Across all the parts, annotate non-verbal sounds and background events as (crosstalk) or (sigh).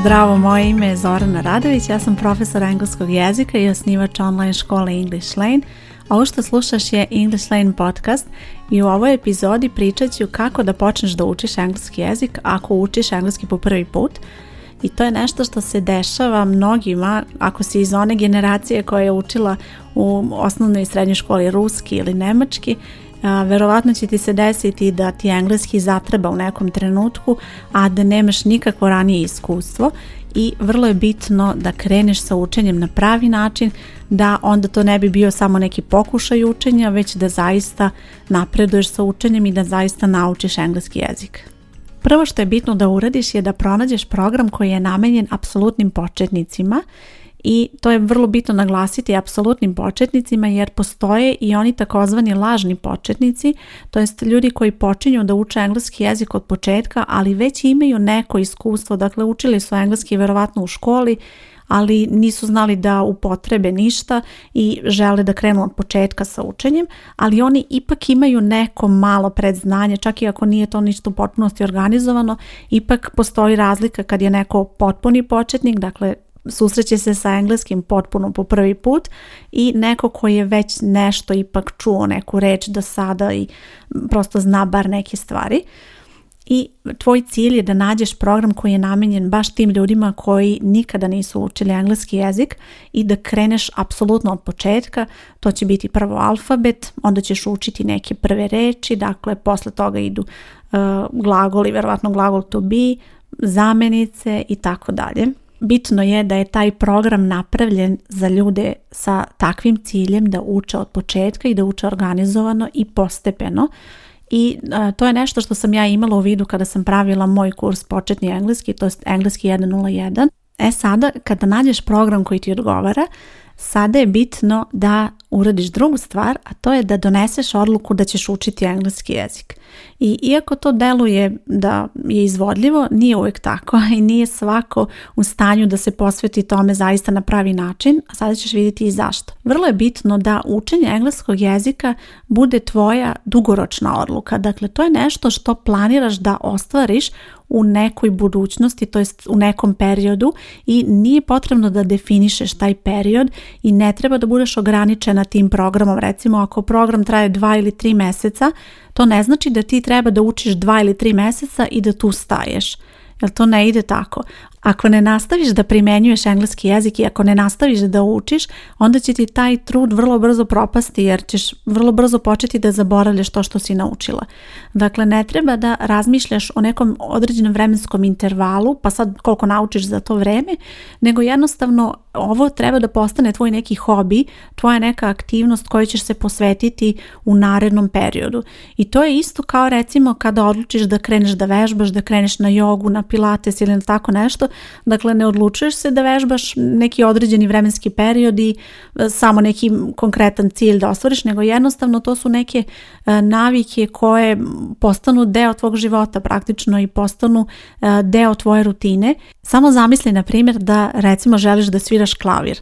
Zdravo, moje ime je Zorana Radović, ja sam profesor engleskog jezika i osnivač online škole English Lane. A ovo što slušaš je English Lane podcast i u ovoj epizodi pričat ću kako da počneš da učiš engleski jezik ako učiš engleski po prvi put. I to je nešto što se dešava mnogima ako si iz one generacije koja je učila u osnovnoj i srednjoj školi ruski ili nemački a, verovatno će ti se desiti da ti engleski zatreba u nekom trenutku, a da nemaš nikakvo ranije iskustvo i vrlo je bitno da kreneš sa učenjem na pravi način, da onda to ne bi bio samo neki pokušaj učenja, već da zaista napreduješ sa učenjem i da zaista naučiš engleski jezik. Prvo što je bitno da uradiš je da pronađeš program koji je namenjen apsolutnim početnicima i to je vrlo bitno naglasiti apsolutnim početnicima jer postoje i oni takozvani lažni početnici, to jest ljudi koji počinju da uče engleski jezik od početka, ali već imaju neko iskustvo, dakle učili su engleski verovatno u školi, ali nisu znali da upotrebe ništa i žele da krenu od početka sa učenjem, ali oni ipak imaju neko malo predznanje, čak i ako nije to ništa u potpunosti organizovano, ipak postoji razlika kad je neko potpuni početnik, dakle susreće se sa engleskim potpuno po prvi put i neko koji je već nešto ipak čuo neku reč do sada i prosto zna bar neke stvari. I tvoj cilj je da nađeš program koji je namenjen baš tim ljudima koji nikada nisu učili engleski jezik i da kreneš apsolutno od početka. To će biti prvo alfabet, onda ćeš učiti neke prve reči, dakle posle toga idu e, glagoli, verovatno glagol to be, zamenice i tako dalje. Bitno je da je taj program napravljen za ljude sa takvim ciljem da uče od početka i da uče organizovano i postepeno. I e, to je nešto što sam ja imala u vidu kada sam pravila moj kurs početni engleski, to je engleski 101. E sada, kada nađeš program koji ti odgovara, sada je bitno da uradiš drugu stvar, a to je da doneseš odluku da ćeš učiti engleski jezik. I iako to deluje da je izvodljivo, nije uvijek tako (laughs) i nije svako u stanju da se posveti tome zaista na pravi način, a sada ćeš vidjeti i zašto. Vrlo je bitno da učenje engleskog jezika bude tvoja dugoročna odluka. Dakle, to je nešto što planiraš da ostvariš u nekoj budućnosti, to jest u nekom periodu i nije potrebno da definišeš taj period i ne treba da budeš ograničena tim programom. Recimo ako program traje dva ili tri mjeseca, to ne znači da ti treba da učiš dva ili tri mjeseca i da tu staješ. Jer to ne ide tako. Ako ne nastaviš da primenjuješ engleski jezik i ako ne nastaviš da učiš, onda će ti taj trud vrlo brzo propasti jer ćeš vrlo brzo početi da zaboravljaš to što si naučila. Dakle, ne treba da razmišljaš o nekom određenom vremenskom intervalu, pa sad koliko naučiš za to vreme, nego jednostavno ovo treba da postane tvoj neki hobi, tvoja neka aktivnost koju ćeš se posvetiti u narednom periodu. I to je isto kao recimo kada odlučiš da kreneš da vežbaš, da kreneš na jogu, na pilates ili na tako nešto, Dakle, ne odlučuješ se da vežbaš neki određeni vremenski period i e, samo neki konkretan cilj da ostvariš, nego jednostavno to su neke e, navike koje postanu deo tvog života praktično i postanu e, deo tvoje rutine. Samo zamisli, na primjer, da recimo želiš da sviraš klavir.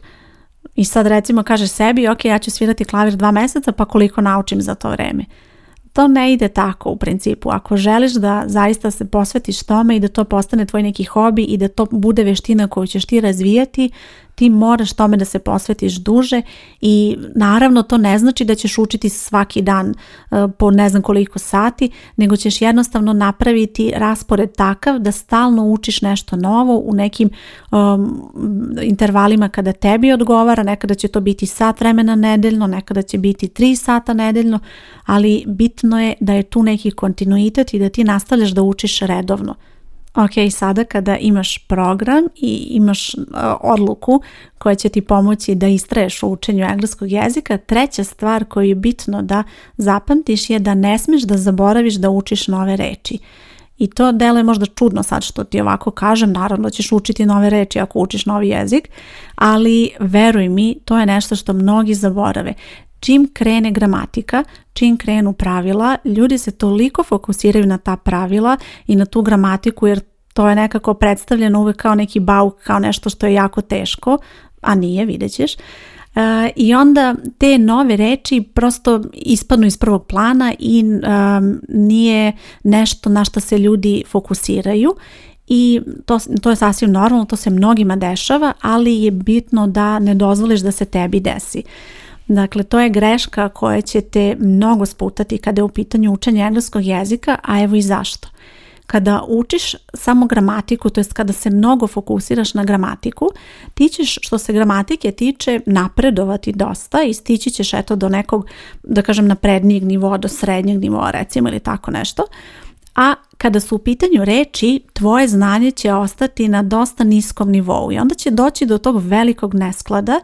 I sad recimo kažeš sebi, ok, ja ću svirati klavir dva meseca, pa koliko naučim za to vreme to ne ide tako u principu. Ako želiš da zaista se posvetiš tome i da to postane tvoj neki hobi i da to bude veština koju ćeš ti razvijati, ti moraš tome da se posvetiš duže i naravno to ne znači da ćeš učiti svaki dan e, po ne znam koliko sati, nego ćeš jednostavno napraviti raspored takav da stalno učiš nešto novo u nekim um, intervalima kada tebi odgovara, nekada će to biti sat vremena nedeljno, nekada će biti tri sata nedeljno, ali bitno je da je tu neki kontinuitet i da ti nastavljaš da učiš redovno. Ok, sada kada imaš program i imaš e, odluku koja će ti pomoći da istraješ u učenju engleskog jezika, treća stvar koju je bitno da zapamtiš je da ne smeš da zaboraviš da učiš nove reči. I to deluje možda čudno sad što ti ovako kažem, naravno ćeš učiti nove reči ako učiš novi jezik, ali veruj mi, to je nešto što mnogi zaborave čim krene gramatika, čim krenu pravila, ljudi se toliko fokusiraju na ta pravila i na tu gramatiku jer to je nekako predstavljeno uvijek kao neki bauk, kao nešto što je jako teško, a nije, vidjet ćeš. E, I onda te nove reči prosto ispadnu iz prvog plana i e, nije nešto na što se ljudi fokusiraju i to, to je sasvim normalno, to se mnogima dešava, ali je bitno da ne dozvoliš da se tebi desi. Dakle, to je greška koja će te mnogo sputati kada je u pitanju učenja engleskog jezika, a evo i zašto. Kada učiš samo gramatiku, to jest kada se mnogo fokusiraš na gramatiku, ti ćeš što se gramatike tiče napredovati dosta i stići ćeš eto do nekog, da kažem, naprednijeg nivoa, do srednjeg nivoa recimo ili tako nešto. A kada su u pitanju reči, tvoje znanje će ostati na dosta niskom nivou i onda će doći do tog velikog nesklada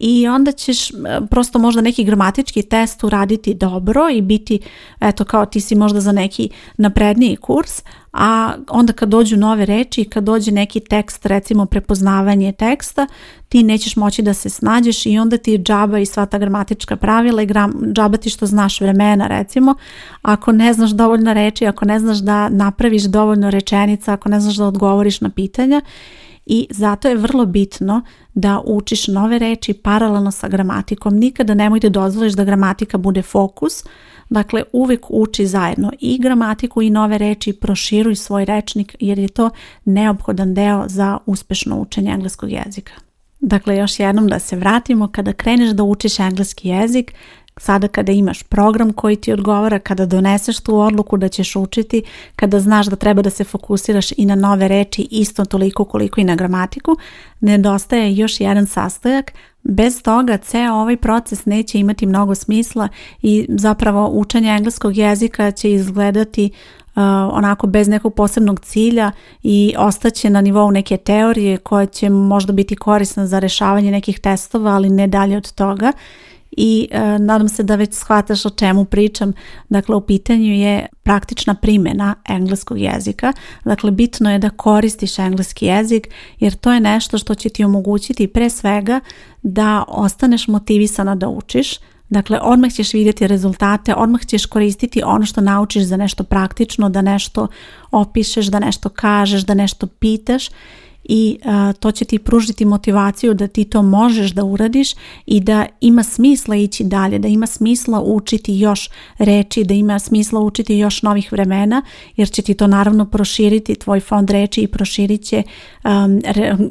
i onda ćeš prosto možda neki gramatički test uraditi dobro i biti, eto kao ti si možda za neki napredniji kurs, a onda kad dođu nove reči i kad dođe neki tekst, recimo prepoznavanje teksta, ti nećeš moći da se snađeš i onda ti džaba i sva ta gramatička pravila i gram, džaba ti što znaš vremena recimo, ako ne znaš dovoljno reči, ako ne znaš da napraviš dovoljno rečenica, ako ne znaš da odgovoriš na pitanja i zato je vrlo bitno da učiš nove reči paralelno sa gramatikom. Nikada nemojte dozvoliš da gramatika bude fokus, dakle uvijek uči zajedno i gramatiku i nove reči, proširuj svoj rečnik jer je to neophodan deo za uspešno učenje engleskog jezika. Dakle, još jednom da se vratimo, kada kreneš da učiš engleski jezik, Sada kada imaš program koji ti odgovara, kada doneseš tu odluku da ćeš učiti, kada znaš da treba da se fokusiraš i na nove reči isto toliko koliko i na gramatiku, nedostaje još jedan sastojak. Bez toga ceo ovaj proces neće imati mnogo smisla i zapravo učenje engleskog jezika će izgledati uh, onako bez nekog posebnog cilja i ostaće na nivou neke teorije koja će možda biti korisna za rešavanje nekih testova, ali ne dalje od toga i e, nadam se da već shvataš o čemu pričam. Dakle, u pitanju je praktična primjena engleskog jezika. Dakle, bitno je da koristiš engleski jezik jer to je nešto što će ti omogućiti pre svega da ostaneš motivisana da učiš, Dakle, odmah ćeš vidjeti rezultate, odmah ćeš koristiti ono što naučiš za nešto praktično, da nešto opišeš, da nešto kažeš, da nešto pitaš i to će ti pružiti motivaciju da ti to možeš da uradiš i da ima smisla ići dalje, da ima smisla učiti još reči, da ima smisla učiti još novih vremena jer će ti to naravno proširiti tvoj fond reči i proširit će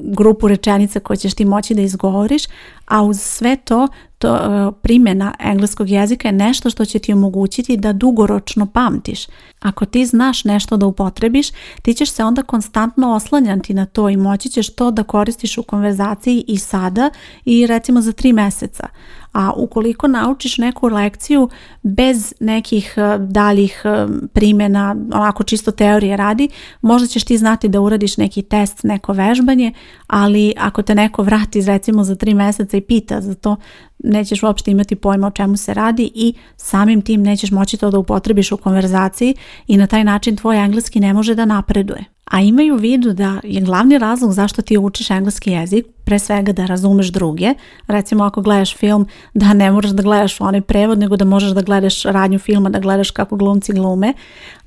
grupu rečenica koje ćeš ti moći da izgovoriš, a uz sve to to primjena engleskog jezika je nešto što će ti omogućiti da dugoročno pamtiš. Ako ti znaš nešto da upotrebiš, ti ćeš se onda konstantno oslanjati na to i moći ćeš to da koristiš u konverzaciji i sada i recimo za tri meseca. A ukoliko naučiš neku lekciju bez nekih eh, daljih eh, primjena, ako čisto teorije radi, možda ćeš ti znati da uradiš neki test, neko vežbanje, ali ako te neko vrati recimo za tri meseca i pita za to, nećeš uopšte imati pojma o čemu se radi i samim tim nećeš moći to da upotrebiš u konverzaciji i na taj način tvoj engleski ne može da napreduje. A imaju u vidu da je glavni razlog zašto ti učiš engleski jezik pre svega da razumeš druge. Recimo ako gledaš film da ne moraš da gledaš onaj prevod nego da možeš da gledaš radnju filma, da gledaš kako glumci glume,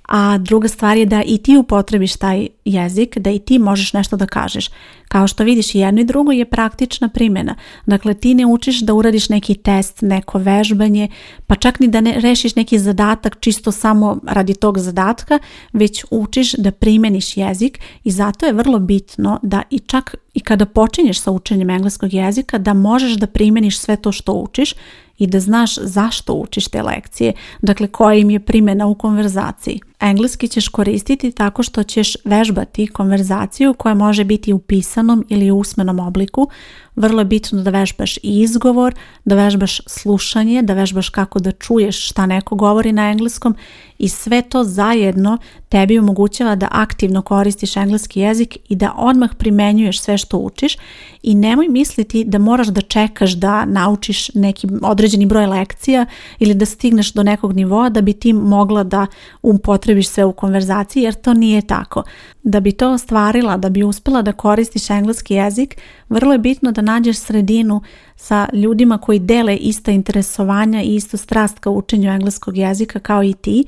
a druga stvar je da i ti upotrebiš taj jezik, da i ti možeš nešto da kažeš. Kao što vidiš, jedno i drugo je praktična primjena. Dakle, ti ne učiš da uradiš neki test, neko vežbanje, pa čak ni da ne rešiš neki zadatak čisto samo radi tog zadatka, već učiš da primjeniš jezik i zato je vrlo bitno da i čak i kada počinješ sa učenjem engleskog jezika, da možeš da primjeniš sve to što učiš i da znaš zašto učiš te lekcije, dakle koja im je primjena u konverzaciji. Engleski ćeš koristiti tako što ćeš vežbati konverzaciju koja može biti u pisanom ili usmenom obliku, vrlo je bitno da vežbaš izgovor, da vežbaš slušanje, da vežbaš kako da čuješ šta neko govori na engleskom i sve to zajedno tebi omogućava da aktivno koristiš engleski jezik i da odmah primenjuješ sve što učiš i nemoj misliti da moraš da čekaš da naučiš neki određeni broj lekcija ili da stigneš do nekog nivoa da bi ti mogla da upotrebiš sve u konverzaciji jer to nije tako. Da bi to ostvarila, da bi uspela da koristiš engleski jezik, vrlo je bitno da nađeš sredinu sa ljudima koji dele ista interesovanja i istu strast ka učenju engleskog jezika kao i ti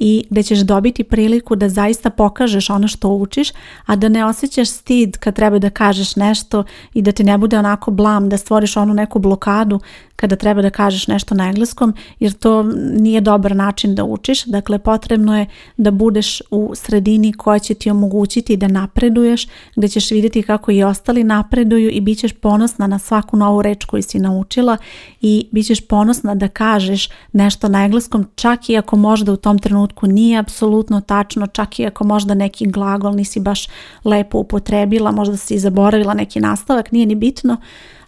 i da ćeš dobiti priliku da zaista pokažeš ono što učiš, a da ne osjećaš stid kad treba da kažeš nešto i da ti ne bude onako blam, da stvoriš onu neku blokadu kada treba da kažeš nešto na engleskom, jer to nije dobar način da učiš. Dakle, potrebno je da budeš u sredini koja će ti omogućiti da napreduješ, da ćeš vidjeti kako i ostali napreduju i bit ćeš ponosna na svaku novu reč koji si naučila i bit ćeš ponosna da kažeš nešto na engleskom čak i ako možda u tom trenutku nije apsolutno tačno, čak i ako možda neki glagol nisi baš lepo upotrebila, možda si zaboravila neki nastavak, nije ni bitno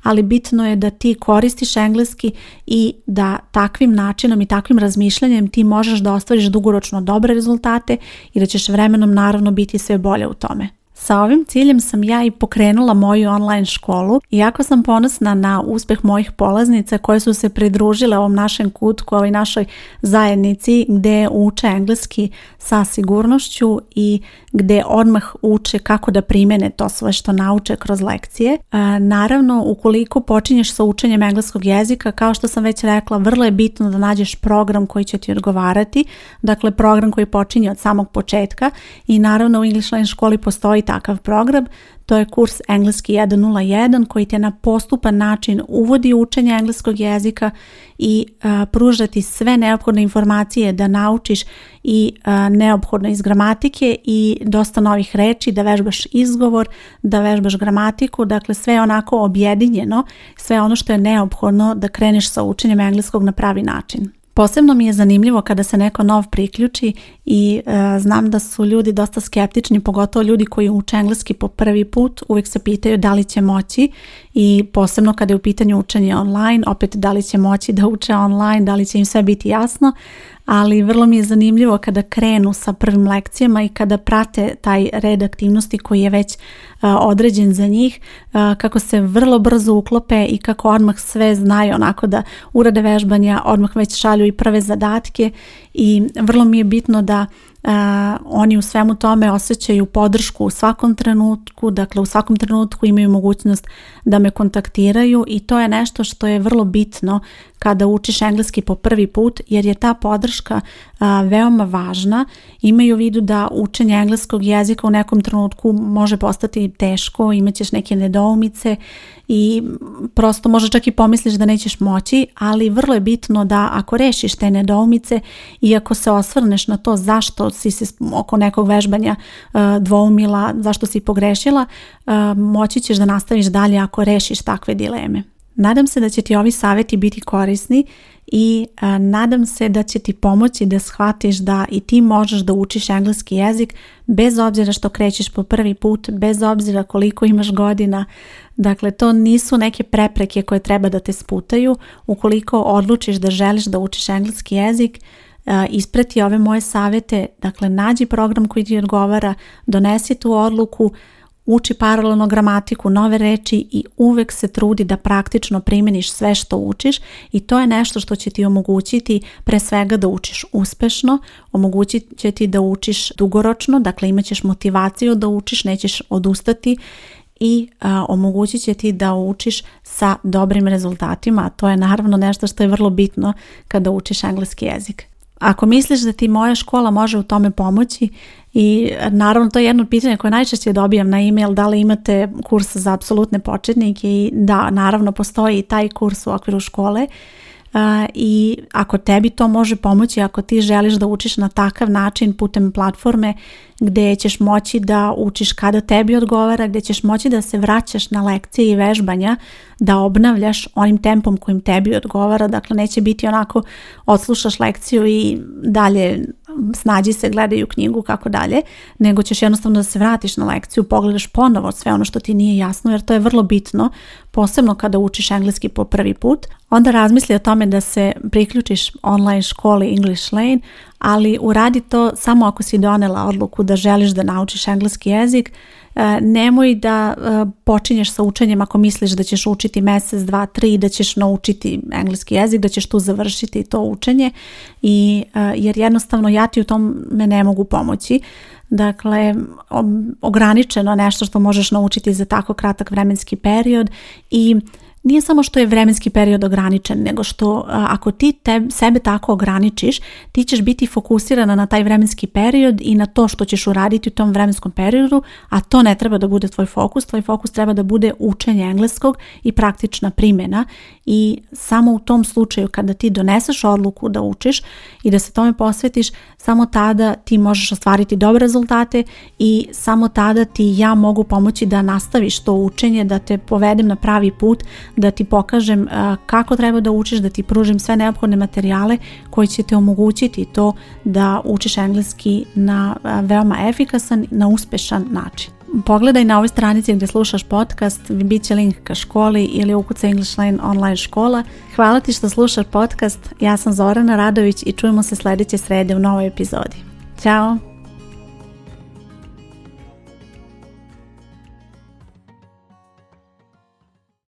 ali bitno je da ti koristiš engleski i da takvim načinom i takvim razmišljanjem ti možeš da ostvariš dugoročno dobre rezultate i da ćeš vremenom naravno biti sve bolje u tome. Sa ovim ciljem sam ja i pokrenula moju online školu i jako sam ponosna na uspjeh mojih polaznica koje su se pridružile ovom našem kutku, ovoj našoj zajednici gdje uče engleski sa sigurnošću i gdje odmah uče kako da primjene to sve što nauče kroz lekcije. E, naravno, ukoliko počinješ sa učenjem engleskog jezika, kao što sam već rekla, vrlo je bitno da nađeš program koji će ti odgovarati, dakle program koji počinje od samog početka i naravno u English Line školi postoji takav program, to je kurs Engleski 101 koji te na postupan način uvodi učenje engleskog jezika i a, pružati sve neophodne informacije da naučiš i a, neophodno iz gramatike i dosta novih reči, da vežbaš izgovor, da vežbaš gramatiku, dakle sve onako objedinjeno, sve ono što je neophodno da kreneš sa učenjem engleskog na pravi način. Posebno mi je zanimljivo kada se neko nov priključi i e, znam da su ljudi dosta skeptični, pogotovo ljudi koji uče engleski po prvi put, uvijek se pitaju da li će moći i posebno kada je u pitanju učenje online, opet da li će moći da uče online, da li će im sve biti jasno, ali vrlo mi je zanimljivo kada krenu sa prvim lekcijama i kada prate taj red aktivnosti koji je već određen za njih, kako se vrlo brzo uklope i kako odmah sve znaju onako da urade vežbanja, odmah već šalju i prve zadatke i vrlo mi je bitno da oni u svemu tome osjećaju podršku u svakom trenutku, dakle u svakom trenutku imaju mogućnost da me kontaktiraju i to je nešto što je vrlo bitno kada učiš engleski po prvi put jer je ta podrška veoma važna. Imaju u vidu da učenje engleskog jezika u nekom trenutku može postati teško, imaćeš neke nedoumice i prosto možda čak i pomisliš da nećeš moći, ali vrlo je bitno da ako rešiš te nedoumice i ako se osvrneš na to zašto si se oko nekog vežbanja e, dvoumila, zašto si pogrešila, e, moći ćeš da nastaviš dalje ako rešiš takve dileme. Nadam se da će ti ovi savjeti biti korisni i e, nadam se da će ti pomoći da shvatiš da i ti možeš da učiš engleski jezik bez obzira što krećeš po prvi put, bez obzira koliko imaš godina. Dakle, to nisu neke prepreke koje treba da te sputaju. Ukoliko odlučiš da želiš da učiš engleski jezik, a, e, isprati ove moje savjete, dakle nađi program koji ti odgovara, donesi tu odluku, uči paralelno gramatiku, nove reči i uvek se trudi da praktično primjeniš sve što učiš i to je nešto što će ti omogućiti pre svega da učiš uspešno, omogućit će ti da učiš dugoročno, dakle ćeš motivaciju da učiš, nećeš odustati i a, omogućit će ti da učiš sa dobrim rezultatima, to je naravno nešto što je vrlo bitno kada učiš engleski jezik ako misliš da ti moja škola može u tome pomoći i naravno to je jedno pitanje koje najčešće dobijam na e-mail da li imate kurs za apsolutne početnike i da naravno postoji i taj kurs u okviru škole i ako tebi to može pomoći, ako ti želiš da učiš na takav način putem platforme gdje ćeš moći da učiš kada tebi odgovara, gdje ćeš moći da se vraćaš na lekcije i vežbanja, da obnavljaš onim tempom kojim tebi odgovara, dakle neće biti onako odslušaš lekciju i dalje snađi se, gledaju knjigu, kako dalje, nego ćeš jednostavno da se vratiš na lekciju, pogledaš ponovo sve ono što ti nije jasno, jer to je vrlo bitno, posebno kada učiš engleski po prvi put. Onda razmisli o tome da se priključiš online školi English Lane, ali uradi to samo ako si donela odluku da želiš da naučiš engleski jezik, E, nemoj da e, počinješ sa učenjem ako misliš da ćeš učiti mjesec, dva, tri, da ćeš naučiti engleski jezik, da ćeš tu završiti to učenje i e, jer jednostavno ja ti u tom ne mogu pomoći. Dakle, ograničeno nešto što možeš naučiti za tako kratak vremenski period i nije samo što je vremenski period ograničen, nego što ako ti sebe tako ograničiš, ti ćeš biti fokusirana na taj vremenski period i na to što ćeš uraditi u tom vremenskom periodu, a to ne treba da bude tvoj fokus. Tvoj fokus treba da bude učenje engleskog i praktična primjena i samo u tom slučaju kada ti doneseš odluku da učiš i da se tome posvetiš, samo tada ti možeš ostvariti dobre rezultate i samo tada ti ja mogu pomoći da nastaviš to učenje, da te povedem na pravi put, da ti pokažem kako treba da učiš, da ti pružim sve neophodne materijale koji će te omogućiti to da učiš engleski na veoma efikasan, na uspešan način. Pogledaj na ovoj stranici gdje slušaš podcast, bit će link ka školi ili ukuca English online škola. Hvala ti što slušaš podcast, ja sam Zorana Radović i čujemo se sljedeće srede u novoj epizodi. Ćao!